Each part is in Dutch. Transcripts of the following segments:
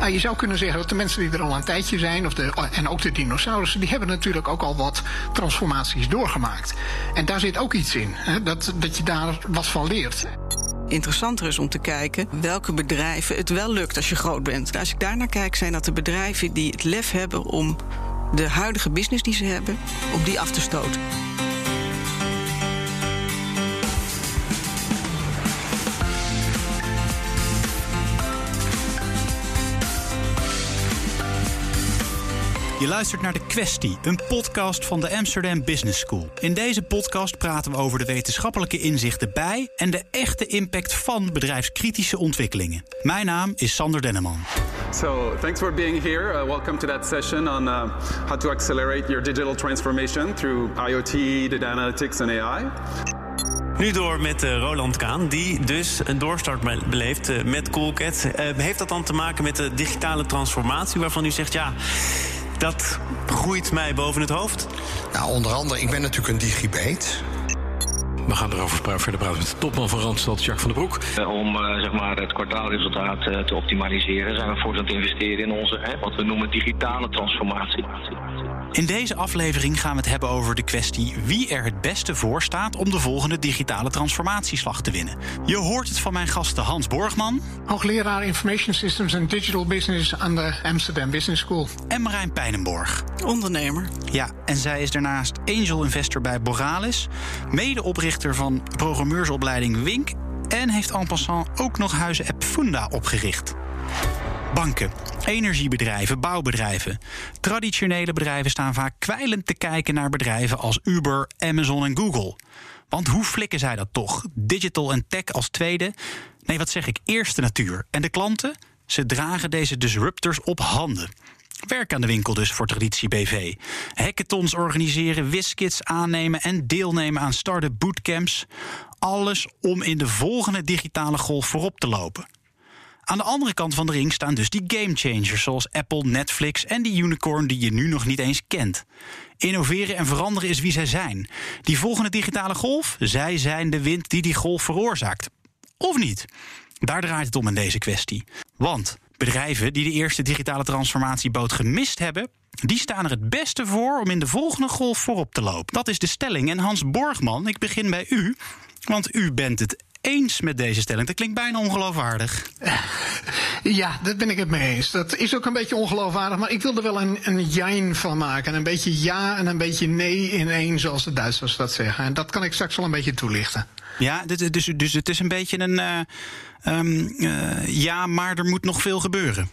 Nou, je zou kunnen zeggen dat de mensen die er al een tijdje zijn, of de, en ook de dinosaurussen, die hebben natuurlijk ook al wat transformaties doorgemaakt. En daar zit ook iets in, hè, dat, dat je daar wat van leert. Interessanter is om te kijken welke bedrijven het wel lukt als je groot bent. Als ik daarnaar kijk, zijn dat de bedrijven die het lef hebben om de huidige business die ze hebben, om die af te stoten. Je luistert naar De Questie, een podcast van de Amsterdam Business School. In deze podcast praten we over de wetenschappelijke inzichten bij en de echte impact van bedrijfskritische ontwikkelingen. Mijn naam is Sander Denneman. So, thanks for being here. Uh, welcome to that session on uh, how to accelerate your digital transformation through IoT, data analytics and AI. Nu door met uh, Roland Kaan, die dus een doorstart beleeft met Coolcat. Heeft dat dan te maken met de digitale transformatie waarvan u zegt... ja, dat groeit mij boven het hoofd? Nou, onder andere, ik ben natuurlijk een digibeet. We gaan erover verder praten met de topman van Randstad, Jacques van der Broek. Om uh, zeg maar het kwartaalresultaat uh, te optimaliseren zijn we voor aan het investeren in onze, hè, wat we noemen digitale transformatie. In deze aflevering gaan we het hebben over de kwestie wie er het beste voor staat om de volgende digitale transformatieslag te winnen. Je hoort het van mijn gasten Hans Borgman, hoogleraar Information Systems and Digital Business aan de Amsterdam Business School, en Marijn Pijnenborg, ondernemer. Ja, en zij is daarnaast angel investor bij Boralis, medeoprichter van programmeursopleiding Wink en heeft en passant ook nog huizen App Funda opgericht. Banken, energiebedrijven, bouwbedrijven. Traditionele bedrijven staan vaak kwijlend te kijken naar bedrijven als Uber, Amazon en Google. Want hoe flikken zij dat toch? Digital en tech als tweede? Nee, wat zeg ik? Eerste natuur. En de klanten? Ze dragen deze disruptors op handen. Werk aan de winkel dus voor Traditie BV. Hackathons organiseren, wiskits aannemen en deelnemen aan start-up bootcamps. Alles om in de volgende digitale golf voorop te lopen. Aan de andere kant van de ring staan dus die gamechangers zoals Apple, Netflix en die unicorn die je nu nog niet eens kent. Innoveren en veranderen is wie zij zijn. Die volgende digitale golf, zij zijn de wind die die golf veroorzaakt. Of niet? Daar draait het om in deze kwestie. Want bedrijven die de eerste digitale transformatieboot gemist hebben, die staan er het beste voor om in de volgende golf voorop te lopen. Dat is de stelling. En Hans Borgman, ik begin bij u, want u bent het eens met deze stelling. Dat klinkt bijna ongeloofwaardig. Ja, dat ben ik het mee eens. Dat is ook een beetje ongeloofwaardig, maar ik wil er wel een, een jijn van maken. Een beetje ja en een beetje nee in één, zoals de Duitsers dat zeggen. En dat kan ik straks wel een beetje toelichten. Ja, dus, dus het is een beetje een uh, um, uh, ja, maar er moet nog veel gebeuren.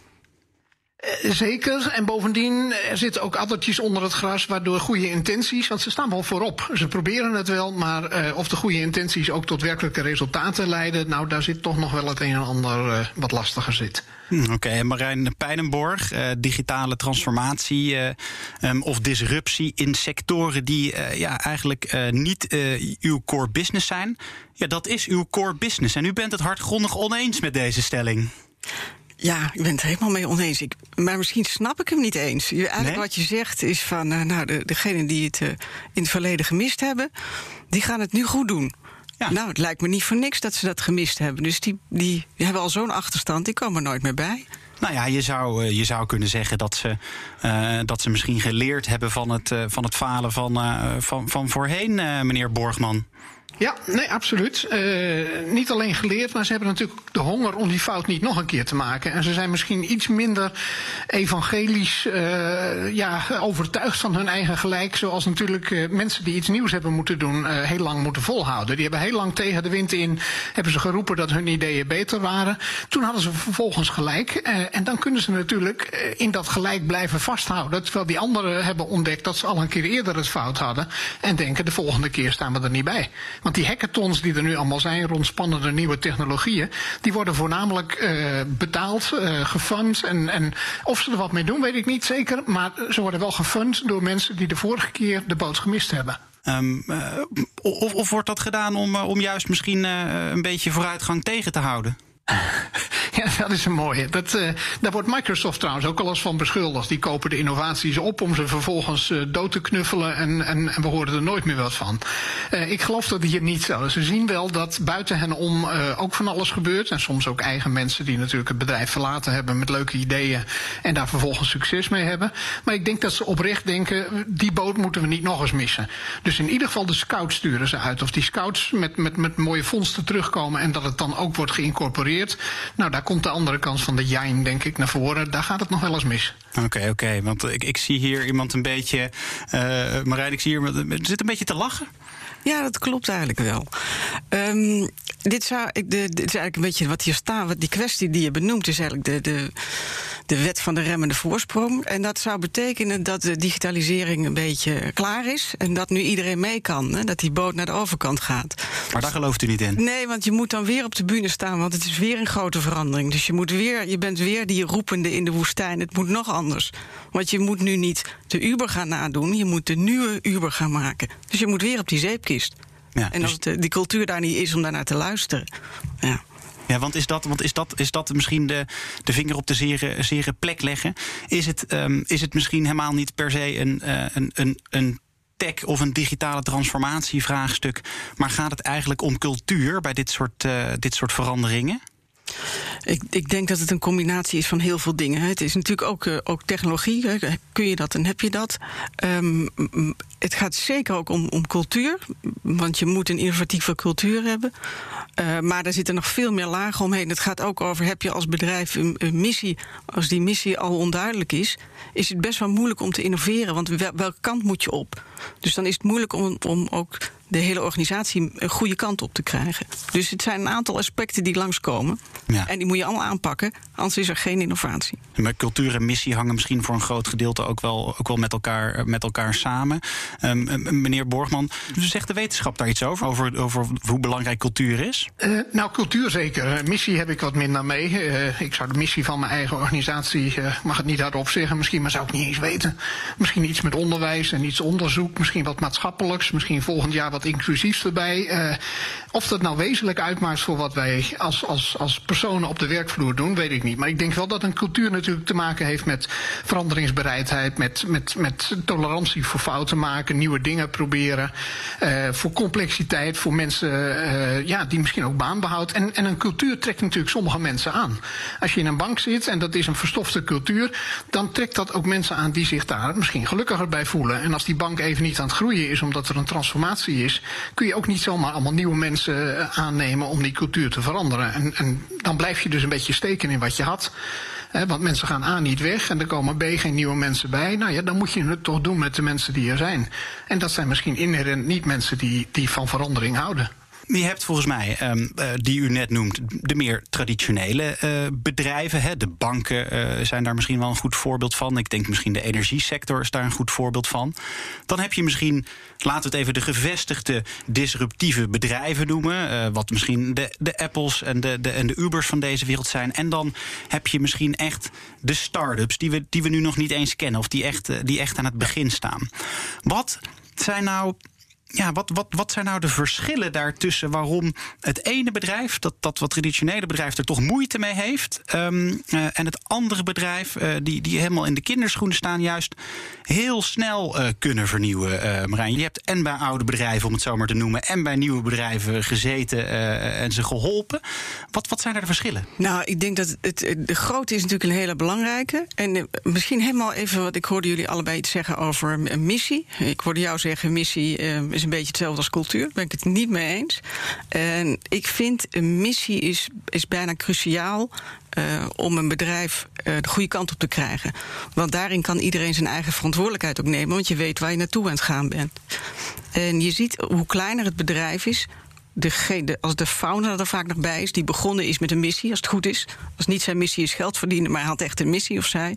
Zeker. En bovendien, er zitten ook addertjes onder het gras, waardoor goede intenties, want ze staan wel voorop. Ze proberen het wel, maar uh, of de goede intenties ook tot werkelijke resultaten leiden, nou, daar zit toch nog wel het een en ander uh, wat lastiger zit. Hm, Oké. Marijn Pijnenborg, digitale transformatie um, of disruptie in sectoren die ja, eigenlijk niet uw core business zijn. Ja, dat is uw core business. En u bent het hardgrondig oneens met deze stelling. Ja, ik ben het helemaal mee oneens. Ik, maar misschien snap ik hem niet eens. Eigenlijk nee? wat je zegt is van, uh, nou, de, degenen die het uh, in het verleden gemist hebben, die gaan het nu goed doen. Ja. Nou, het lijkt me niet voor niks dat ze dat gemist hebben. Dus die, die, die hebben al zo'n achterstand, die komen er nooit meer bij. Nou ja, je zou, je zou kunnen zeggen dat ze, uh, dat ze misschien geleerd hebben van het, van het falen van, van, van voorheen, meneer Borgman. Ja, nee, absoluut. Uh, niet alleen geleerd, maar ze hebben natuurlijk de honger om die fout niet nog een keer te maken. En ze zijn misschien iets minder evangelisch uh, ja, overtuigd van hun eigen gelijk. Zoals natuurlijk uh, mensen die iets nieuws hebben moeten doen, heel lang moeten volhouden. Die hebben heel lang tegen de wind in hebben ze geroepen dat hun ideeën beter waren. Toen hadden ze vervolgens gelijk. en dan kunnen ze natuurlijk in dat gelijk blijven vasthouden. Terwijl die anderen hebben ontdekt dat ze al een keer eerder het fout hadden. En denken de volgende keer staan we er niet bij. Want die hackathons die er nu allemaal zijn rond spannende nieuwe technologieën, die worden voornamelijk uh, betaald, uh, gefund. En, en of ze er wat mee doen, weet ik niet zeker. Maar ze worden wel gefund door mensen die de vorige keer de boot gemist hebben. Uh, of, of, wordt dat gedaan om, om juist misschien een beetje vooruitgang tegen te houden? Ja, dat is een mooie. Dat, uh, daar wordt Microsoft trouwens ook al eens van beschuldigd. Die kopen de innovaties op om ze vervolgens uh, dood te knuffelen en, en, en, we horen er nooit meer wat van. Uh, ik geloof dat hier niet zo. Ze zien wel dat buiten hen om ook van alles gebeurt. En soms ook eigen mensen die natuurlijk het bedrijf verlaten hebben met leuke ideeën en daar vervolgens succes mee hebben. Maar ik denk dat ze oprecht denken, die boot moeten we niet nog eens missen. Dus in ieder geval de scouts sturen ze uit. Of die scouts met, met, met mooie vondsten terugkomen en dat het dan ook wordt geïncorporeerd. Nou, daar komt de andere kant van de jijn, denk ik, naar voren. Daar gaat het nog wel eens mis. Oké, oké. Want ik, ik zie hier iemand een beetje. Uh, Marijn, ik zie hier. zit een beetje te lachen. Ja, dat klopt eigenlijk wel. Um, dit, zou, dit is eigenlijk een beetje wat hier staat. Wat die kwestie die je benoemt is eigenlijk de, de, de wet van de remmende voorsprong. En dat zou betekenen dat de digitalisering een beetje klaar is. En dat nu iedereen mee kan. Hè, dat die boot naar de overkant gaat. Maar daar gelooft u niet in? Nee, want je moet dan weer op de bühne staan. Want het is weer een grote verandering. Dus je, moet weer, je bent weer die roepende in de woestijn. Het moet nog anders. Want je moet nu niet de Uber gaan nadoen. Je moet de nieuwe Uber gaan maken. Dus je moet weer op die zeepkist. Ja, en als dus- het, die cultuur daar niet is om daarnaar te luisteren. Ja. Ja, want is dat, want is dat, is dat misschien de, de vinger op de zere, zere plek leggen? Is het, um, is het misschien helemaal niet per se een, uh, een, een, een tech of een digitale transformatievraagstuk, maar gaat het eigenlijk om cultuur bij dit soort, uh, dit soort veranderingen? Ik, ik, denk dat het een combinatie is van heel veel dingen. Het is natuurlijk ook, uh, ook technologie. Kun je dat en heb je dat? Um, het gaat zeker ook om, om cultuur. Want je moet een innovatieve cultuur hebben. Uh, maar er zitten nog veel meer lagen omheen. Het gaat ook over: heb je als bedrijf een, een, missie? Als die missie al onduidelijk is, is het best wel moeilijk om te innoveren. Want wel, welke kant moet je op? Dus dan is het moeilijk om, om ook de hele organisatie een goede kant op te krijgen. Dus het zijn een aantal aspecten die langskomen. Ja. En die moet je allemaal aanpakken, anders is er geen innovatie. Maar cultuur en missie hangen misschien voor een groot gedeelte ook wel, ook wel met, elkaar, met elkaar samen. Um, meneer Borgman, zegt de wetenschap daar iets over? Over, over hoe belangrijk cultuur is? Uh, nou, cultuur zeker. Missie heb ik wat minder mee. Uh, ik zou de missie van mijn eigen organisatie, uh, mag het niet hardop zeggen, misschien, maar zou ik niet eens weten. Misschien iets met onderwijs en iets onderzoek, misschien wat maatschappelijks, misschien volgend jaar wat wat inclusiefs erbij. Uh, of dat nou wezenlijk uitmaakt voor wat wij als, als, als personen op de werkvloer doen, weet ik niet. Maar ik denk wel dat een cultuur natuurlijk te maken heeft met veranderingsbereidheid, met, met, met tolerantie voor fouten maken, nieuwe dingen proberen, uh, voor complexiteit, voor mensen uh, ja, die misschien ook baan behoudt. En, en een cultuur trekt natuurlijk sommige mensen aan. Als je in een bank zit en dat is een verstofte cultuur, dan trekt dat ook mensen aan die zich daar misschien gelukkiger bij voelen. En als die bank even niet aan het groeien is omdat er een transformatie is, kun je ook niet zomaar allemaal nieuwe mensen eh, aannemen om die cultuur te veranderen. En, en dan blijf je dus een beetje steken in wat je had. want mensen gaan A niet weg en er komen B geen nieuwe mensen bij. Nou ja, dan moet je het toch doen met de mensen die er zijn. En dat zijn misschien inherent niet mensen die, die van verandering houden. Je hebt volgens mij, um, uh, die u net noemt, de meer traditionele uh, bedrijven. Hè. De banken uh, zijn daar misschien wel een goed voorbeeld van. Ik denk misschien de energiesector is daar een goed voorbeeld van. Dan heb je misschien, laten we het even de gevestigde disruptieve bedrijven noemen. wat misschien de, de Apples en de, de, en de Ubers van deze wereld zijn. En dan heb je misschien echt de start-ups die we, die we nu nog niet eens kennen. Of die echt, die echt aan het begin staan. Wat zijn nou ja, wat, wat, wat zijn nou de verschillen daartussen waarom het ene bedrijf, dat, dat wat traditionele bedrijf, er toch moeite mee heeft. Um, uh, en het andere bedrijf, uh, die, die helemaal in de kinderschoenen staan, juist heel snel uh, kunnen vernieuwen. Marijn, je hebt en bij oude bedrijven, om het zo maar te noemen, en bij nieuwe bedrijven gezeten en ze geholpen. Wat, wat zijn er de verschillen? Nou, ik denk dat het, de grootte is natuurlijk een hele belangrijke. En misschien helemaal even wat ik hoorde jullie allebei iets zeggen over missie. Ik hoorde jou zeggen, missie is een beetje hetzelfde als cultuur. Daar ben ik het niet mee eens. En ik vind een missie is, is bijna cruciaal uh, om een bedrijf uh, de goede kant op te krijgen. Want daarin kan iedereen zijn eigen verantwoordelijkheid ook nemen, want je weet waar je naartoe aan het gaan bent. En je ziet hoe kleiner het bedrijf is, de, als de founder er vaak nog bij is, die begonnen is met een missie, als het goed is. Als niet zijn missie is geld verdienen, maar hij had echt een missie of zij.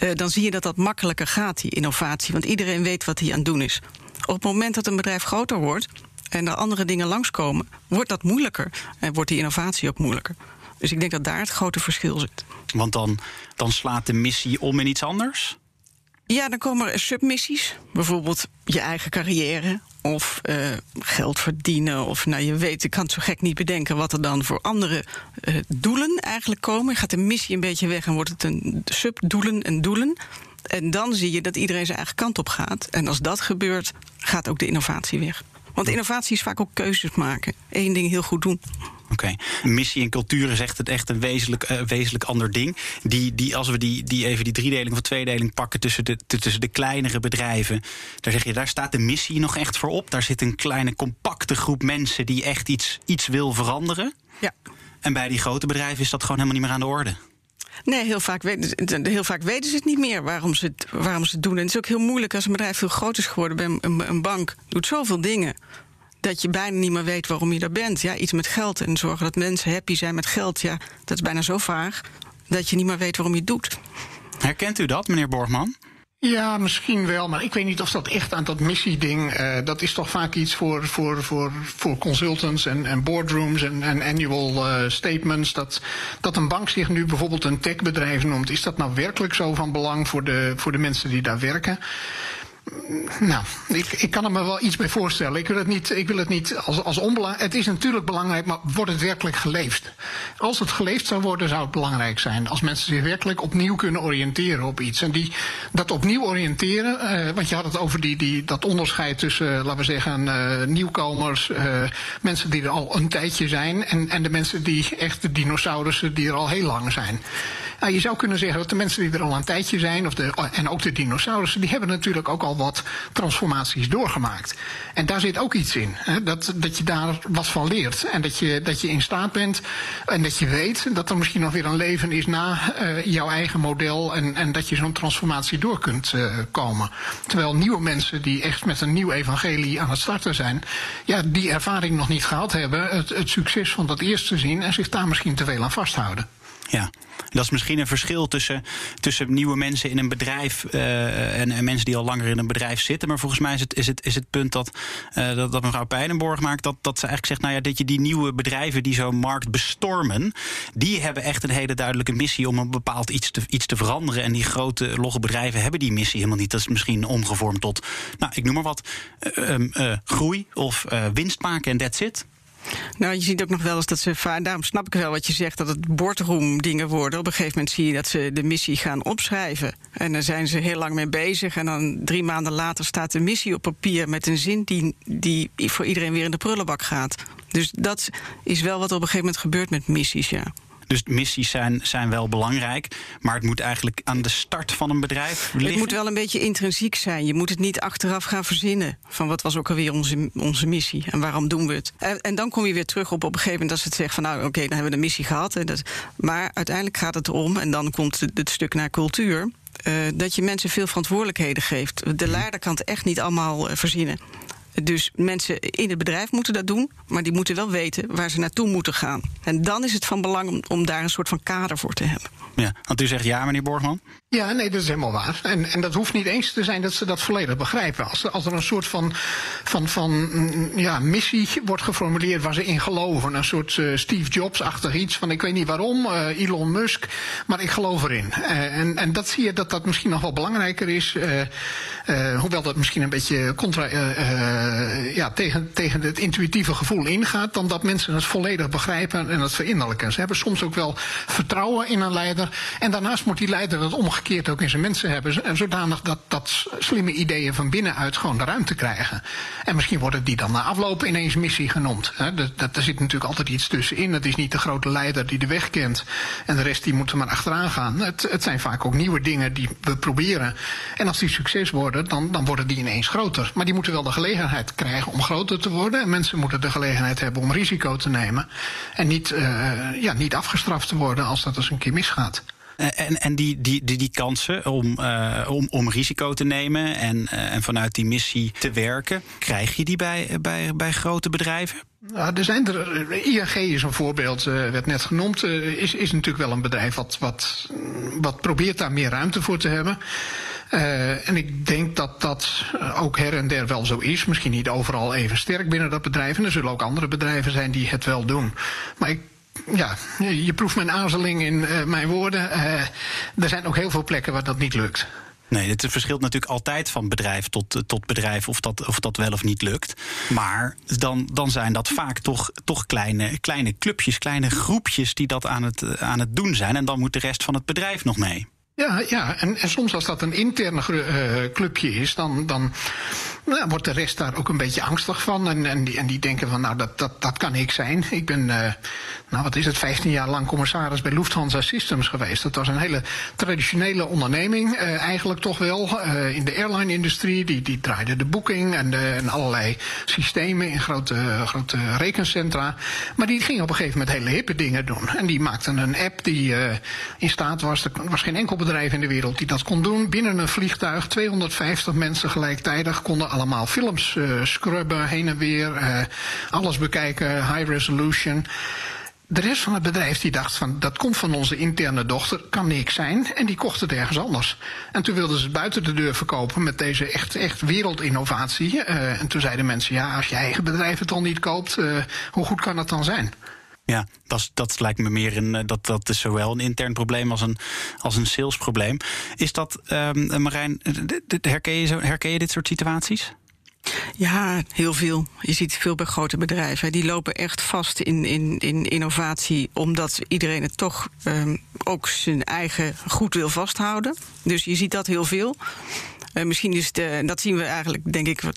Uh, dan zie je dat dat makkelijker gaat, die innovatie. Want iedereen weet wat hij aan het doen is. Op het moment dat een bedrijf groter wordt en er andere dingen langskomen, wordt dat moeilijker. En wordt die innovatie ook moeilijker. Dus ik denk dat daar het grote verschil zit. Want dan, dan slaat de missie om in iets anders? Ja, dan komen er submissies. Bijvoorbeeld je eigen carrière of uh, geld verdienen. Of nou, je weet, ik kan het zo gek niet bedenken wat er dan voor andere uh, doelen eigenlijk komen. Gaat de missie een beetje weg en wordt het een subdoelen en doelen. En dan zie je dat iedereen zijn eigen kant op gaat. En als dat gebeurt, gaat ook de innovatie weg. Want innovatie is vaak ook keuzes maken. Eén ding heel goed doen. Oké. Missie en cultuur is echt, echt een wezenlijk, uh, wezenlijk ander ding. Die, die, als we die, die even die driedeling of tweedeling pakken tussen de, tussen de kleinere bedrijven. Daar zeg je, daar staat de missie nog echt voor op. Daar zit een kleine, compacte groep mensen die echt iets, iets wil veranderen. Ja. En bij die grote bedrijven is dat gewoon helemaal niet meer aan de orde. Nee, heel vaak, weten, heel vaak weten ze het niet meer waarom ze het, waarom ze doen. En het is ook heel moeilijk als een bedrijf veel groter is geworden. Een, een bank doet zoveel dingen dat je bijna niet meer weet waarom je daar bent. Ja, iets met geld en zorgen dat mensen happy zijn met geld. Ja, dat is bijna zo vaag dat je niet meer weet waarom je het doet. Herkent u dat, meneer Borgman? Ja, misschien wel, maar ik weet niet of dat echt aan dat missieding. Uh, dat is toch vaak iets voor, voor, voor, voor consultants en, en boardrooms en, en annual uh, statements. Dat, dat een bank zich nu bijvoorbeeld een techbedrijf noemt. Is dat nou werkelijk zo van belang voor de, voor de mensen die daar werken? Nou, ik, ik kan er me wel iets bij voorstellen. Ik wil het niet, ik wil het niet als, als onbelangrijk. Het is natuurlijk belangrijk, maar wordt het werkelijk geleefd? Als het geleefd zou worden, zou het belangrijk zijn. Als mensen zich werkelijk opnieuw kunnen oriënteren op iets. En die, dat opnieuw oriënteren, uh, want je had het over die, die, dat onderscheid tussen, uh, laten we zeggen, uh, nieuwkomers, mensen die er al een tijdje zijn, en, en de mensen die echt de dinosaurussen die er al heel lang zijn. Nou, je zou kunnen zeggen dat de mensen die er al een tijdje zijn, of de, en ook de dinosaurussen, die hebben natuurlijk ook al wat transformaties doorgemaakt. En daar zit ook iets in. Hè? Dat, dat je daar wat van leert. En dat je, dat je in staat bent en dat je weet dat er misschien nog weer een leven is na uh, jouw eigen model. En, en dat je zo'n transformatie door kunt uh, komen. Terwijl nieuwe mensen die echt met een nieuw evangelie aan het starten zijn, ja, die ervaring nog niet gehad hebben, het, het succes van dat eerste zien en zich daar misschien te veel aan vasthouden. Ja, dat is misschien een verschil tussen, tussen nieuwe mensen in een bedrijf uh, en, en, mensen die al langer in een bedrijf zitten. Maar volgens mij is het, is het, is het punt dat, uh, dat, mevrouw Pijnenborg maakt, dat, dat ze eigenlijk zegt, nou ja, dat je die nieuwe bedrijven die zo'n markt bestormen, die hebben echt een hele duidelijke missie om een bepaald iets te, iets te veranderen. En die grote logge bedrijven hebben die missie helemaal niet. Dat is misschien omgevormd tot, nou, ik noem maar wat, uh, groei of winst maken en that's it. Nou, je ziet ook nog wel eens dat ze. Daarom snap ik wel wat je zegt, dat het boardroom dingen worden. Op een gegeven moment zie je dat ze de missie gaan opschrijven. En daar zijn ze heel lang mee bezig. En dan drie maanden later staat de missie op papier met een zin die, die voor iedereen weer in de prullenbak gaat. Dus dat is wel wat er op een gegeven moment gebeurt met missies, ja. Dus missies zijn, zijn wel belangrijk. Maar het moet eigenlijk aan de start van een bedrijf liggen. Het moet wel een beetje intrinsiek zijn. Je moet het niet achteraf gaan verzinnen. Van wat was ook alweer onze, onze missie en waarom doen we het? En, en dan kom je weer terug op op een gegeven moment als het zegt van nou oké, okay, dan hebben we de missie gehad. En dat, maar uiteindelijk gaat het om, en dan komt het stuk naar cultuur. Uh, dat je mensen veel verantwoordelijkheden geeft. De leider kan het echt niet allemaal uh, verzinnen. Dus mensen in het bedrijf moeten dat doen, maar die moeten wel weten waar ze naartoe moeten gaan. En dan is het van belang om, daar een soort van kader voor te hebben. Ja, want u zegt ja, meneer Borgman? Ja, nee, dat is helemaal waar. En, en dat hoeft niet eens te zijn dat ze dat volledig begrijpen. Als, als er een soort van, van, van mm, ja, missie wordt geformuleerd waar ze in geloven. Een soort uh, Steve Jobs-achtig iets van ik weet niet waarom, uh, Elon Musk, maar ik geloof erin. Uh, en, en dat zie je dat dat misschien nog wel belangrijker is. hoewel dat misschien een beetje contra, ja, tegen, tegen het intuïtieve gevoel ingaat, dan dat mensen het volledig begrijpen en het verinnerlijken. Ze hebben soms ook wel vertrouwen in een leider. En daarnaast moet die leider dat omgekeerd omgekeerd ook in zijn mensen hebben. En zodanig dat, dat slimme ideeën van binnenuit gewoon de ruimte krijgen. En misschien worden die dan na afloop ineens missie genoemd. Hè. Dat, dat, er zit natuurlijk altijd iets tussenin. Het is niet de grote leider die de weg kent. En de rest die moet er maar achteraan gaan. Het, het zijn vaak ook nieuwe dingen die we proberen. En als die succes worden, dan, dan worden die ineens groter. Maar die moeten wel de gelegenheid krijgen om groter te worden. En mensen moeten de gelegenheid hebben om risico te nemen. En niet, uh, ja, niet afgestraft te worden als dat eens een keer misgaat. Eh, en, en die, die, die, kansen om, uh, om, om risico te nemen en, uh, en vanuit die missie te werken, krijg je die bij, bij, bij grote bedrijven? Nou, er zijn er, ING is een voorbeeld, uh, werd net genoemd. Is, is natuurlijk wel een bedrijf wat, wat, wat probeert daar meer ruimte voor te hebben. En ik denk dat dat ook her en der wel zo is. Misschien niet overal even sterk binnen dat bedrijf. En er zullen ook andere bedrijven zijn die het wel doen. Maar ik ja, je proeft mijn aarzeling in uh, mijn woorden. Uh, er zijn ook heel veel plekken waar dat niet lukt. Nee, het verschilt natuurlijk altijd van bedrijf tot, tot bedrijf of dat, of dat wel of niet lukt. Maar dan, dan zijn dat vaak toch, toch kleine, kleine clubjes, kleine groepjes die dat aan het, aan het doen zijn. En dan moet de rest van het bedrijf nog mee. Ja, ja. En, en soms als dat een interne uh, clubje is, dan, dan nou, wordt de rest daar ook een beetje angstig van. En, en, die, en die denken van, nou, dat, dat, dat kan ik zijn. Ik ben, uh, nou, wat is het, 15 jaar lang commissaris bij Lufthansa Systems geweest. Dat was een hele traditionele onderneming, uh, eigenlijk toch wel. in de airline-industrie, die, die draaide de boeking en, en allerlei systemen in grote, grote rekencentra. Maar die ging op een gegeven moment hele hippe dingen doen. En die maakten een app die in staat was, er was geen enkel bedrijf in de wereld die dat kon doen. Binnen een vliegtuig, 250 mensen gelijktijdig konden allemaal films uh, scrubben, heen en weer, uh, alles bekijken, high resolution. De rest van het bedrijf die dacht van dat komt van onze interne dochter, kan niks zijn. En die kocht het ergens anders. En toen wilden ze het buiten de deur verkopen met deze echt, echt wereldinnovatie. Uh, en toen zeiden mensen, ja, als je eigen bedrijf het al niet koopt, hoe goed kan dat dan zijn? Ja, dat, dat lijkt me meer een. Dat, dat is zowel een intern probleem als een, als een salesprobleem. Is dat, um, Marijn, herken je, herken je dit soort situaties? Ja, heel veel. Je ziet veel bij grote bedrijven. Die lopen echt vast in, in, in innovatie, omdat iedereen het toch um, ook zijn eigen goed wil vasthouden. Dus je ziet dat heel veel. Uh, misschien is het, dat zien we eigenlijk, denk ik, 80%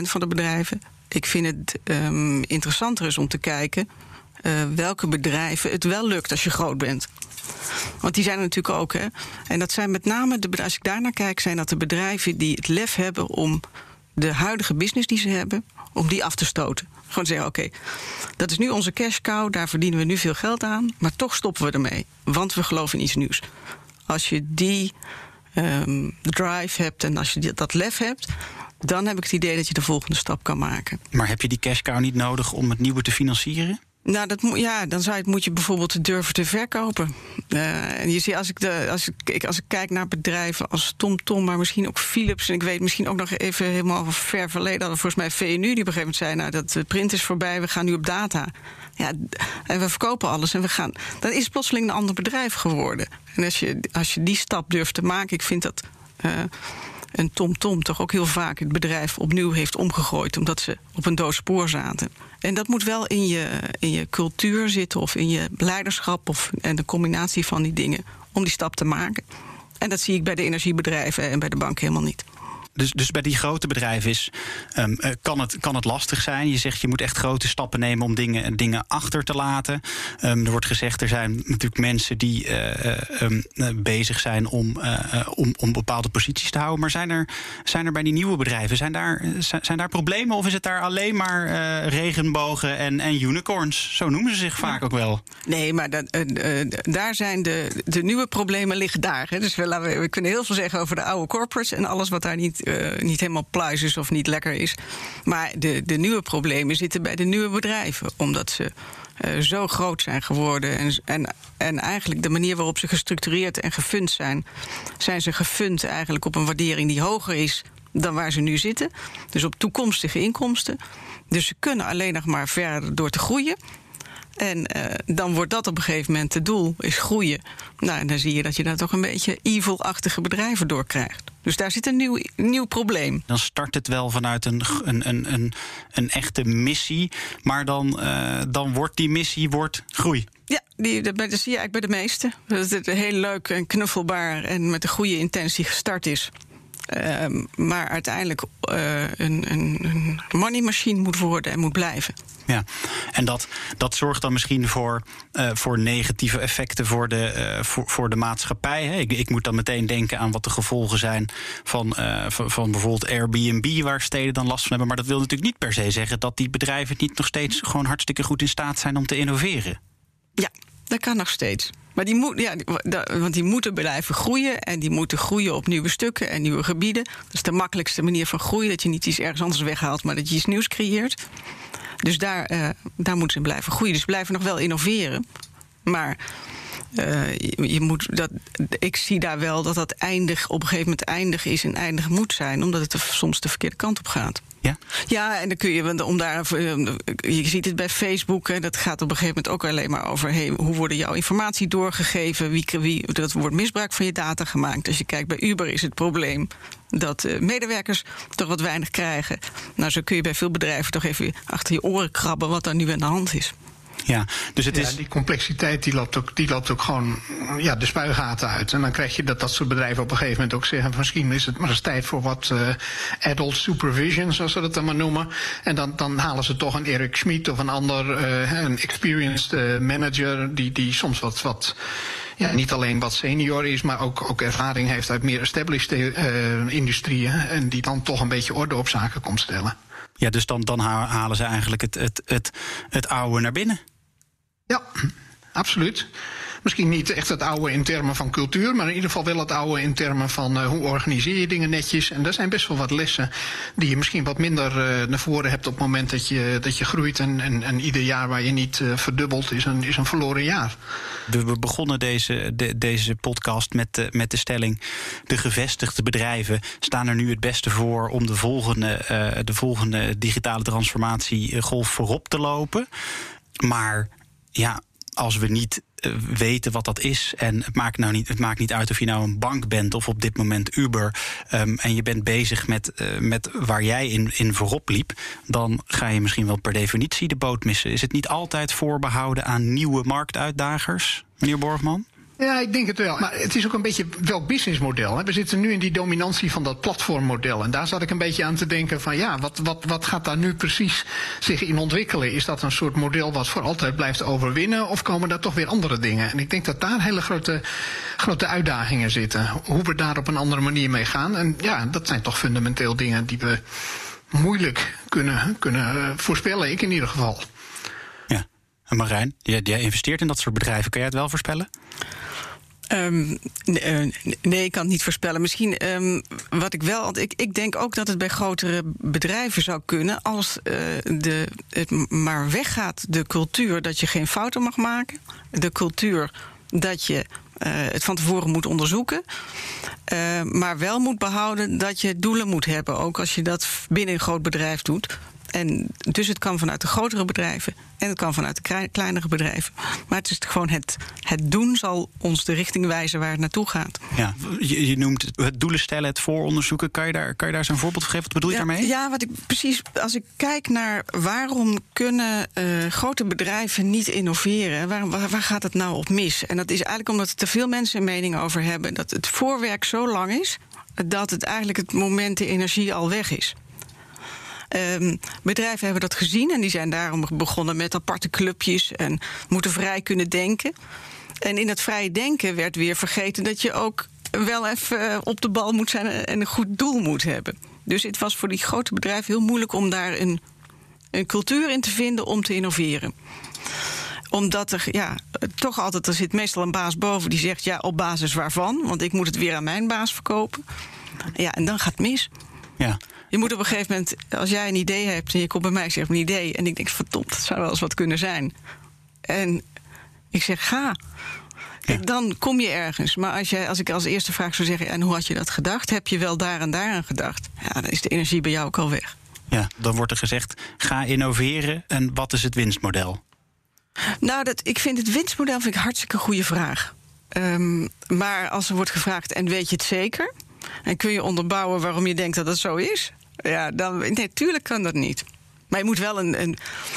van de bedrijven. Ik vind het um, interessanter is om te kijken uh, welke bedrijven het wel lukt als je groot bent. Want die zijn er natuurlijk ook. Hè? En dat zijn met name, de, als ik daarnaar kijk, zijn dat de bedrijven die het lef hebben om de huidige business die ze hebben, om die af te stoten. Gewoon zeggen: oké, dat is nu onze cash cow, daar verdienen we nu veel geld aan, maar toch stoppen we ermee, want we geloven in iets nieuws. Als je die um, drive hebt en als je dat lef hebt, dan heb ik het idee dat je de volgende stap kan maken. Maar heb je die cash cow niet nodig om het nieuwe te financieren? Nou, dat moet, ja, dan zou je, moet je bijvoorbeeld durven te verkopen. Uh, en je ziet, als ik, de, als, ik, als ik kijk naar bedrijven als TomTom, Tom, maar misschien ook Philips... en ik weet misschien ook nog even helemaal ver verleden... hadden volgens mij VNU die op een gegeven moment zei... nou, dat de print is voorbij, we gaan nu op data. Ja, en we verkopen alles en we gaan... dan is het plotseling een ander bedrijf geworden. En als je, als je die stap durft te maken, ik vind dat... Uh, en TomTom Tom toch ook heel vaak het bedrijf opnieuw heeft omgegooid... omdat ze op een doos spoor zaten. En dat moet wel in je, in je cultuur zitten of in je leiderschap... Of, en de combinatie van die dingen om die stap te maken. En dat zie ik bij de energiebedrijven en bij de bank helemaal niet. Dus, dus bij die grote bedrijven is, um, kan, het, kan het lastig zijn. Je zegt je moet echt grote stappen nemen om dingen, dingen achter te laten. Um, er wordt gezegd, er zijn natuurlijk mensen die uh, um, bezig zijn om, om, om bepaalde posities te houden. Maar zijn er, zijn er bij die nieuwe bedrijven, zijn daar, zijn daar problemen? Of is het daar alleen maar regenbogen en, en unicorns? Zo noemen ze zich vaak ook wel. Nee, maar dat, daar zijn de, de nieuwe problemen liggen daar. Hè. Dus we, we, we kunnen heel veel zeggen over de oude corporates en alles wat daar niet uh, niet helemaal pluis is of niet lekker is. Maar de, de nieuwe problemen zitten bij de nieuwe bedrijven. Omdat ze uh, zo groot zijn geworden. En, en, en eigenlijk de manier waarop ze gestructureerd en gefund zijn, zijn ze gefund eigenlijk op een waardering die hoger is dan waar ze nu zitten. Dus op toekomstige inkomsten. Dus ze kunnen alleen nog maar verder door te groeien. En uh, dan wordt dat op een gegeven moment het doel, is groeien. Nou, en dan zie je dat je daar toch een beetje evil-achtige bedrijven door krijgt. Dus daar zit een nieuw, nieuw probleem. Dan start het wel vanuit een, een, een, een, een echte missie. Maar dan, uh, dan wordt die missie wordt groei. Ja, die, dat, zie je eigenlijk bij de meeste. Dat het heel leuk en knuffelbaar en met een goede intentie gestart is. Uh, maar uiteindelijk uh, een, een, een money machine moet worden en moet blijven. Ja, en dat, dat zorgt dan misschien voor, uh, voor negatieve effecten voor de, uh, voor, voor de maatschappij. Hè? Ik, ik, moet dan meteen denken aan wat de gevolgen zijn van, van, van, bijvoorbeeld Airbnb, waar steden dan last van hebben. Maar dat wil natuurlijk niet per se zeggen dat die bedrijven niet nog steeds gewoon hartstikke goed in staat zijn om te innoveren. Ja, dat kan nog steeds. Maar die, moet, ja, want die moeten blijven groeien. En die moeten groeien op nieuwe stukken en nieuwe gebieden. Dat is de makkelijkste manier van groeien. Dat je niet iets ergens anders weghaalt, maar dat je iets nieuws creëert. Dus daar, uh, daar moeten ze blijven groeien. Dus blijven nog wel innoveren. Maar Uh, je, moet dat, ik zie daar wel dat dat eindig, op een gegeven moment eindig is en eindig moet zijn, omdat het er soms de verkeerde kant op gaat. Ja? Ja, en dan kun je, om daar, eh, je ziet het bij Facebook, en dat gaat op een gegeven moment ook alleen maar over hey, hoe worden jouw informatie doorgegeven, wie, wie, dat wordt misbruik van je data gemaakt. Als je kijkt bij Uber is het probleem dat uh, medewerkers toch wat weinig krijgen. Nou, zo kun je bij veel bedrijven toch even achter je oren krabben wat daar nu aan de hand is. Ja, dus het ja, is... die complexiteit die loopt, ook, die loopt ook gewoon ja, de spuigaten uit. En dan krijg je dat dat soort bedrijven op een gegeven moment ook zeggen... misschien is het maar eens tijd voor wat uh, adult supervision, zoals ze dat dan maar noemen. En dan, dan halen ze toch een Eric Schmid of een ander, uh, een experienced uh, manager... die, die soms wat... wat ja, niet alleen wat senior is, maar ook, ook ervaring heeft uit meer established industrieën. En die dan toch een beetje orde op zaken komt stellen. Ja, dus dan, dan halen ze eigenlijk het, het, het, het oude naar binnen. Ja, absoluut. Misschien niet echt het oude in termen van cultuur, maar in ieder geval wel het oude in termen van uh, hoe organiseer je dingen netjes. En daar zijn best wel wat lessen die je misschien wat minder uh, naar voren hebt op het moment dat je, dat je groeit. En, en, en ieder jaar waar je niet uh, verdubbelt is een, is een verloren jaar. We begonnen deze, de, deze podcast met, de, met de stelling: de gevestigde bedrijven staan er nu het beste voor om de volgende, de volgende digitale transformatiegolf voorop te lopen. Maar ja, als we niet uh, weten wat dat is. En het maakt, nou niet, het maakt niet uit of je nou een bank bent of op dit moment Uber. Um, en je bent bezig met, uh, met waar jij in, in voorop liep. Dan ga je misschien wel per definitie de boot missen. Is het niet altijd voorbehouden aan nieuwe marktuitdagers, meneer Borgman? Ja, ik denk het wel. Maar het is ook een beetje welk businessmodel. We zitten nu in die dominantie van dat platformmodel. En daar zat ik een beetje aan te denken van ja, wat, wat, wat gaat daar nu precies zich in ontwikkelen? Is dat een soort model wat voor altijd blijft overwinnen? Of komen daar toch weer andere dingen? En ik denk dat daar hele grote, grote uitdagingen zitten. Hoe we daar op een andere manier mee gaan. En ja, dat zijn toch fundamenteel dingen die we moeilijk kunnen, kunnen voorspellen. Ik in ieder geval. Ja. En Marijn, jij, jij investeert in dat soort bedrijven. Kan jij het wel voorspellen? Um, nee, ik kan het niet voorspellen. Misschien um, wat ik wel. Want ik, ik denk ook dat het bij grotere bedrijven zou kunnen. als uh, de, het maar weggaat, de cultuur dat je geen fouten mag maken. De cultuur dat je. Uh, het van tevoren moet onderzoeken. Maar wel moet behouden dat je doelen moet hebben. Ook als je dat binnen een groot bedrijf doet. En dus het kan vanuit de grotere bedrijven en het kan vanuit de kleinere bedrijven. Maar het is gewoon het, het doen zal ons de richting wijzen waar het naartoe gaat. Ja, je, je noemt het doelen stellen, het vooronderzoeken. Kan je daar, kan je daar zo'n voorbeeld van geven? Wat bedoel je ja, daarmee? Ja, wat ik precies. Als ik kijk naar waarom kunnen uh, grote bedrijven niet innoveren, waar, waar, waar, gaat het nou op mis? En dat is eigenlijk omdat er te veel mensen een mening over hebben dat het voorwerk zo lang is dat het eigenlijk het moment de energie al weg is. Um, bedrijven hebben dat gezien en die zijn daarom begonnen met aparte clubjes en moeten vrij kunnen denken. En in dat vrije denken werd weer vergeten dat je ook wel even op de bal moet zijn en een goed doel moet hebben. Dus het was voor die grote bedrijven heel moeilijk om daar een, een cultuur in te vinden om te innoveren omdat er ja, toch altijd, er zit meestal een baas boven die zegt: ja, op basis waarvan? Want ik moet het weer aan mijn baas verkopen. Ja, en dan gaat het mis. Ja. Je moet op een gegeven moment, als jij een idee hebt en je komt bij mij, ik zeg een idee. En ik denk, verdomd, dat zou wel eens wat kunnen zijn. En ik zeg, ga. Kijk, ja. dan kom je ergens. Maar als, jij, als ik als eerste vraag zou zeggen, en hoe had je dat gedacht? Heb je wel daar en daar aan gedacht? Ja, dan is de energie bij jou ook al weg. Ja, dan wordt er gezegd, ga innoveren. En wat is het winstmodel? Nou, dat, ik vind het winstmodel vind ik een hartstikke goede vraag. Um, maar als er wordt gevraagd, en weet je het zeker? En kun je onderbouwen waarom je denkt dat het zo is? Ja, dan, nee, kan dat niet. Maar je moet wel een, een.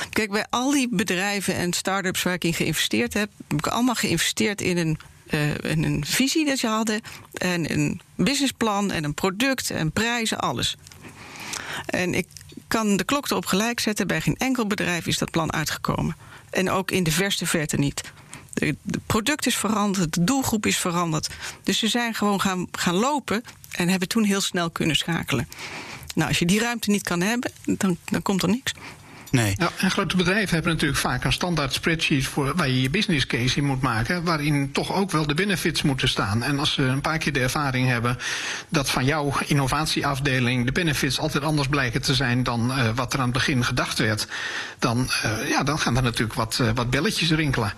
Kijk, bij al die bedrijven en start-ups waar ik in geïnvesteerd heb, heb ik allemaal geïnvesteerd in een, in een visie dat je hadden. En een businessplan en een product en prijzen, alles. En ik kan de klok erop gelijk zetten. Bij geen enkel bedrijf is dat plan uitgekomen. En ook in de verste verte niet. Het product is veranderd, de doelgroep is veranderd. Dus ze zijn gewoon gaan, gaan lopen en hebben toen heel snel kunnen schakelen. Nou, als je die ruimte niet kan hebben, dan, dan komt er niks. Nee. Ja, en grote bedrijven hebben natuurlijk vaak een standaard spreadsheet voor waar je je business case in moet maken, waarin toch ook wel de benefits moeten staan. En als ze een paar keer de ervaring hebben dat van jouw innovatieafdeling de benefits altijd anders blijken te zijn dan uh, wat er aan het begin gedacht werd, dan, uh, ja, dan gaan er natuurlijk wat, uh, wat belletjes rinkelen.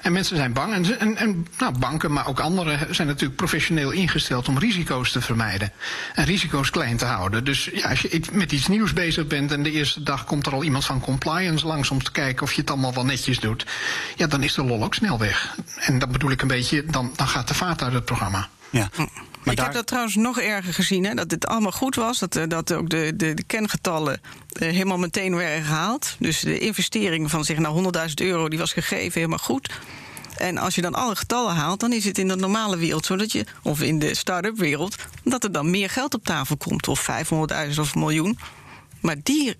En mensen zijn bang. En, en, en nou, banken, maar ook anderen zijn natuurlijk professioneel ingesteld om risico's te vermijden. En risico's klein te houden. Dus ja, als je met iets nieuws bezig bent en de eerste dag komt er al iemand van compliance langs om te kijken of je het allemaal wel netjes doet. Ja, dan is de lol ook snel weg. En dan bedoel ik een beetje, dan, dan gaat de vaart uit het programma. Ja. Maar ik heb dat trouwens nog erger gezien, hè, dat het allemaal goed was. Dat, eh, dat ook de, de, de kengetallen eh, helemaal meteen werden gehaald. Dus de investering van zeg nou 100.000 euro die was gegeven helemaal goed. En als je dan alle getallen haalt, dan is het in de normale wereld zo dat je, of in de start-up wereld, dat er dan meer geld op tafel komt, of 500.000 of een miljoen. Maar die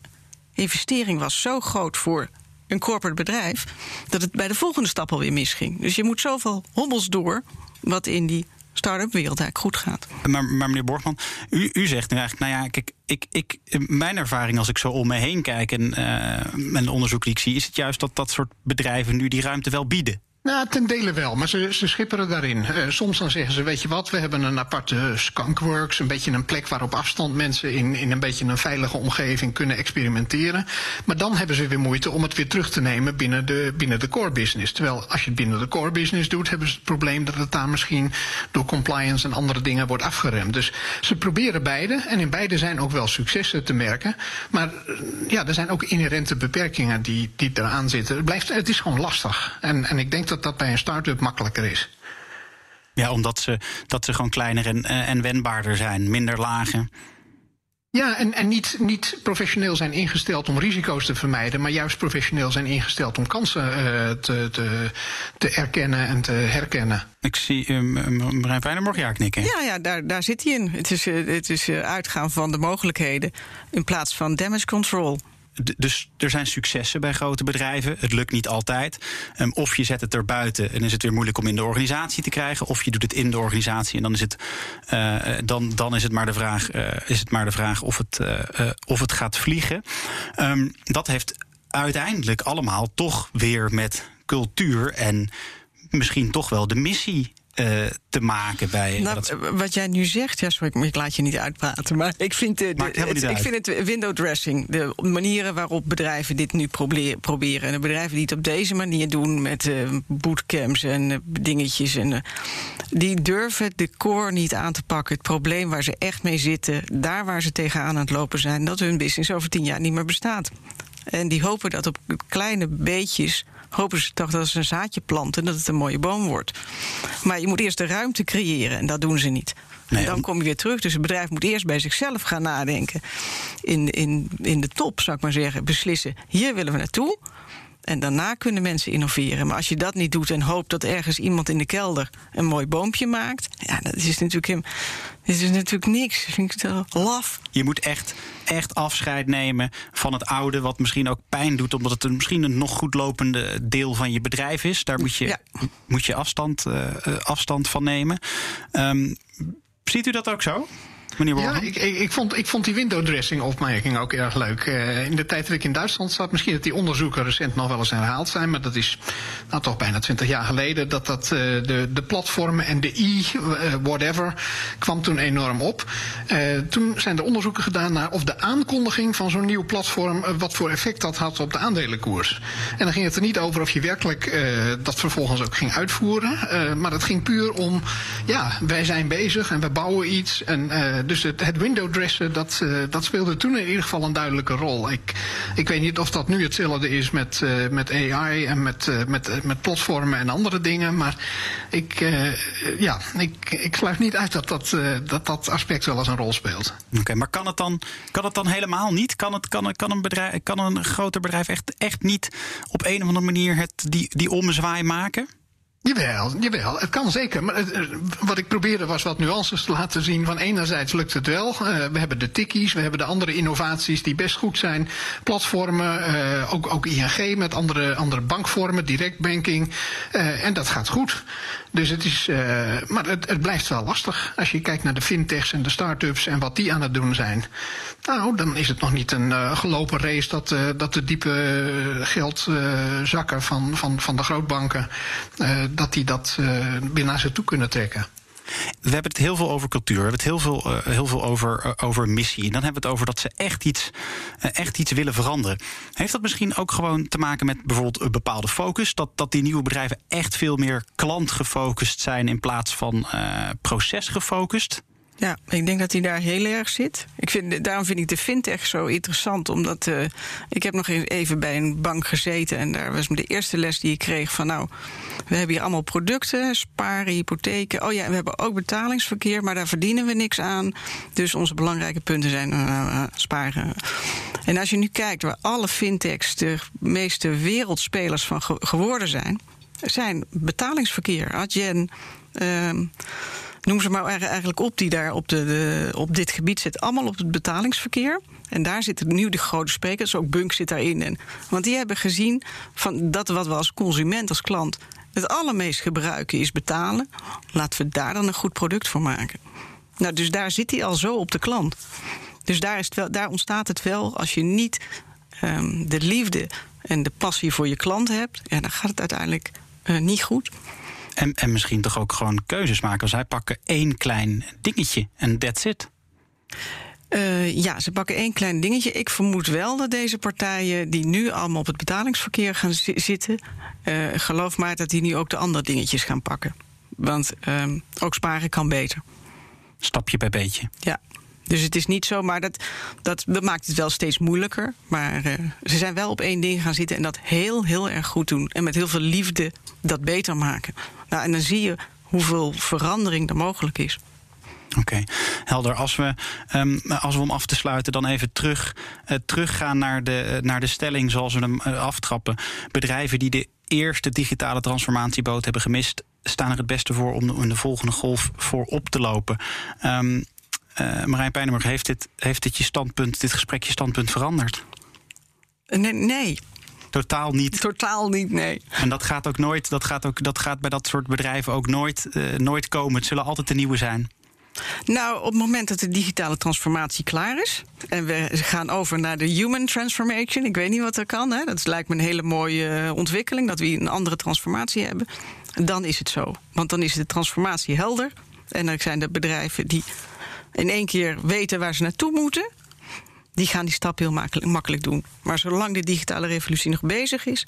investering was zo groot voor een corporate bedrijf, dat het bij de volgende stap alweer misging. Dus je moet zoveel hobbels door, wat in die start-up wereld eigenlijk goed gaat. Maar, maar meneer Borgman, u, u zegt nu eigenlijk, nou ja, kijk, ik, ik, mijn ervaring als ik zo om me heen kijk en, uh, en onderzoek die ik zie, is het juist dat dat soort bedrijven nu die ruimte wel bieden. Nou, ten dele wel, maar ze, ze schipperen daarin. Uh, soms dan zeggen ze, weet je wat, we hebben een aparte skunkworks... een beetje een plek waar op afstand mensen in, in een beetje een veilige omgeving kunnen experimenteren. Maar dan hebben ze weer moeite om het weer terug te nemen binnen de, binnen de core business. Terwijl als je het binnen de core business doet, hebben ze het probleem dat het daar misschien door compliance en andere dingen wordt afgeremd. Dus ze proberen beide en in beide zijn ook wel successen te merken. Maar ja, er zijn ook inherente beperkingen die, die eraan zitten. Het, blijft, het is gewoon lastig. En, en ik denk dat dat bij een start-up makkelijker is. Ja, omdat ze, dat ze gewoon kleiner en, eh, en wendbaarder zijn, minder lagen. Ja, en, en niet, niet professioneel zijn ingesteld om risico's te vermijden, maar juist professioneel zijn ingesteld om kansen uh, te, te, te erkennen en te herkennen. Ik zie um, Marijn Fijnemorg ja knikken. Ja, ja daar, daar zit hij in. Het is, het is uitgaan van de mogelijkheden in plaats van damage control dus er zijn successen bij grote bedrijven. Het lukt niet altijd. Um, of je zet het er buiten en is het weer moeilijk om in de organisatie te krijgen. Of je doet het in de organisatie en dan is het, uh, dan, dan is het maar de vraag, uh, is het maar de vraag of, het, uh, of het gaat vliegen. Um, dat heeft uiteindelijk allemaal toch weer met cultuur en misschien toch wel de missie uh, te maken bij. Nou, dat... Wat jij nu zegt, ja, sorry, ik laat je niet uitpraten. Maar ik vind, de, het, ik vind het window dressing. De manieren waarop bedrijven dit nu proberen. En de bedrijven die het op deze manier doen met uh, bootcamps en dingetjes. En, die durven de core niet aan te pakken. Het probleem waar ze echt mee zitten, daar waar ze tegenaan aan het lopen zijn, dat hun business over tien jaar niet meer bestaat. En die hopen dat op kleine beetjes hopen ze toch dat ze een zaadje planten en dat het een mooie boom wordt. Maar je moet eerst de ruimte creëren en dat doen ze niet. Nee, en dan kom je weer terug. Dus het bedrijf moet eerst bij zichzelf gaan nadenken. In, in, in de top, zou ik maar zeggen, beslissen: hier willen we naartoe. En daarna kunnen mensen innoveren. Maar als je dat niet doet en hoopt dat ergens iemand in de kelder een mooi boompje maakt, ja, dat is natuurlijk, dat is natuurlijk niks. Dat vind ik het laf. Je moet echt, echt afscheid nemen van het oude, wat misschien ook pijn doet, omdat het een, misschien een nog goed lopende deel van je bedrijf is. Daar moet je, ja. moet je afstand, uh, afstand van nemen. Um, ziet u dat ook zo? Ja, ik, ik, ik, vond, ik vond die window dressing opmerking ook erg leuk. Uh, in de tijd dat ik in Duitsland zat, misschien dat die onderzoeken recent nog wel eens herhaald zijn, maar dat is nou toch bijna twintig jaar geleden dat dat uh, de, de platformen en de e uh, whatever kwam toen enorm op. toen zijn er onderzoeken gedaan naar of de aankondiging van zo'n nieuw platform wat voor effect dat had op de aandelenkoers. En dan ging het er niet over of je werkelijk dat vervolgens ook ging uitvoeren, maar het ging puur om ja, wij zijn bezig en we bouwen iets en dus het, window dressen, dat, uh, dat speelde toen in ieder geval een duidelijke rol. Ik, ik weet niet of dat nu hetzelfde is met, uh, met AI en met, uh, met, met platformen en andere dingen. Maar ik, ja, ik, ik sluit niet uit dat dat, dat, dat aspect wel eens een rol speelt. Oké, maar kan het, dan, kan het dan helemaal niet? Kan, het, kan, kan, een, bedrijf, kan een groter bedrijf echt, echt niet op een of andere manier het, die, die ommezwaai maken? Jawel, jawel, het kan zeker. Maar het, wat ik probeerde was wat nuances te laten zien. Van enerzijds lukt het wel. Uh, we hebben de tikkies, we hebben de andere innovaties die best goed zijn. Platformen, uh, ook, ook ING met andere, andere bankvormen, directbanking. Uh, en dat gaat goed. Dus het is, maar het, het blijft wel lastig. Als je kijkt naar de fintechs en de start-ups en wat die aan het doen zijn. Nou, dan is het nog niet een gelopen race dat, dat de diepe geldzakken van, van, van de grootbanken dat die dat uh, weer naar ze toe kunnen trekken. we hebben het heel veel over cultuur. We hebben het heel veel, uh, heel veel over, uh, over missie. En dan hebben we het over dat ze echt iets, echt iets willen veranderen. Heeft dat misschien ook gewoon te maken met bijvoorbeeld een bepaalde focus? Dat, dat die nieuwe bedrijven echt veel meer klantgefocust zijn in plaats van procesgefocust? Ja, ik denk dat hij daar heel erg zit. Ik vind, daarom vind ik de fintech zo interessant. Omdat uh, ik heb nog even bij een bank gezeten. En daar was de eerste les die ik kreeg van nou, we hebben hier allemaal producten, sparen, hypotheken. Oh ja, we hebben ook betalingsverkeer, maar daar verdienen we niks aan. Dus onze belangrijke punten zijn uh, sparen. En als je nu kijkt waar alle fintechs de meeste wereldspelers van ge geworden zijn, zijn betalingsverkeer. Adyen. Uh, noem ze maar eigenlijk op, die daar op, de, op dit gebied zit. Allemaal op het betalingsverkeer. En daar zitten nu de grote sprekers, ook Bunk zit daarin. En, want die hebben gezien van dat wat we als consument, als klant, het allermeest gebruiken is betalen. Laten we daar dan een goed product voor maken. Nou, dus daar zit hij al zo op de klant. Dus daar, is het wel, daar ontstaat het wel als je niet um, de liefde en de passie voor je klant hebt, ja, dan gaat het uiteindelijk uh, niet goed. En, en misschien toch ook gewoon keuzes maken. Zij pakken één klein dingetje en that's it. Uh, ja, ze pakken één klein dingetje. Ik vermoed wel dat deze partijen die nu allemaal op het betalingsverkeer gaan zitten, uh, geloof maar dat die nu ook de andere dingetjes gaan pakken. Want uh, ook sparen kan beter. Stapje bij beetje. Ja. Dus het is niet zo, maar dat, dat, dat maakt het wel steeds moeilijker. Maar uh, ze zijn wel op één ding gaan zitten en dat heel, heel erg goed doen. En met heel veel liefde dat beter maken. Nou, en dan zie je hoeveel verandering er mogelijk is. Oké, helder. Als we, um, als we om af te sluiten dan even terug, uh, teruggaan naar de, uh, naar de stelling zoals we hem aftrappen. Bedrijven die de eerste digitale transformatieboot hebben gemist, staan er het beste voor om om de volgende golf voor op te lopen. Um, Marijn Pijnenburg, heeft dit, heeft dit je standpunt, dit gesprek je standpunt veranderd? Nee, nee. Totaal niet. Totaal niet, nee. En dat gaat ook nooit, dat gaat, ook, dat gaat bij dat soort bedrijven ook nooit, uh, nooit komen. Het zullen altijd de nieuwe zijn. Nou, op het moment dat de digitale transformatie klaar is en we gaan over naar de human transformation, ik weet niet wat er kan, hè? dat lijkt me een hele mooie eh, ontwikkeling, dat we een andere transformatie hebben, dan is het zo. Want dan is de transformatie helder en dan zijn er bedrijven die in één keer weten waar ze naartoe moeten die gaan die stap heel makkelijk, makkelijk doen. Maar zolang de digitale revolutie nog bezig is,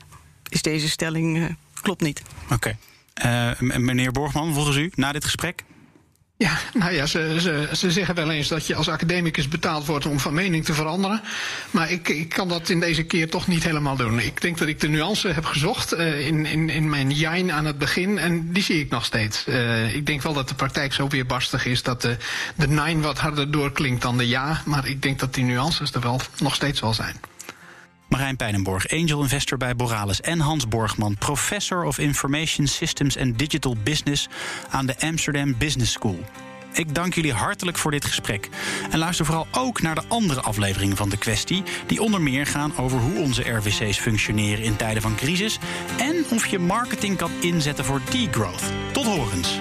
is deze stelling uh, klopt niet. Oké. Uh, meneer Borgman, volgens u, na dit gesprek? Ja, nou ja, ze, ze, ze zeggen wel eens dat je als academicus betaald wordt om van mening te veranderen. Maar ik, ik kan dat in deze keer toch niet helemaal doen. Ik denk dat ik de nuance heb gezocht uh, in, in, in mijn jijn aan het begin. En die zie ik nog steeds. Uh, ik denk wel dat de praktijk zo weerbarstig is dat de, de nine wat harder doorklinkt dan de ja. Maar ik denk dat die nuances er wel nog steeds wel zijn. Marijn Pijnenborg, angel investor bij Boralis. En Hans Borgman, professor of Information Systems and Digital Business aan de Amsterdam Business School. Ik dank jullie hartelijk voor dit gesprek. En luister vooral ook naar de andere afleveringen van de kwestie, die onder meer gaan over hoe onze RVC's functioneren in tijden van crisis en of je marketing kan inzetten voor degrowth. Tot horens.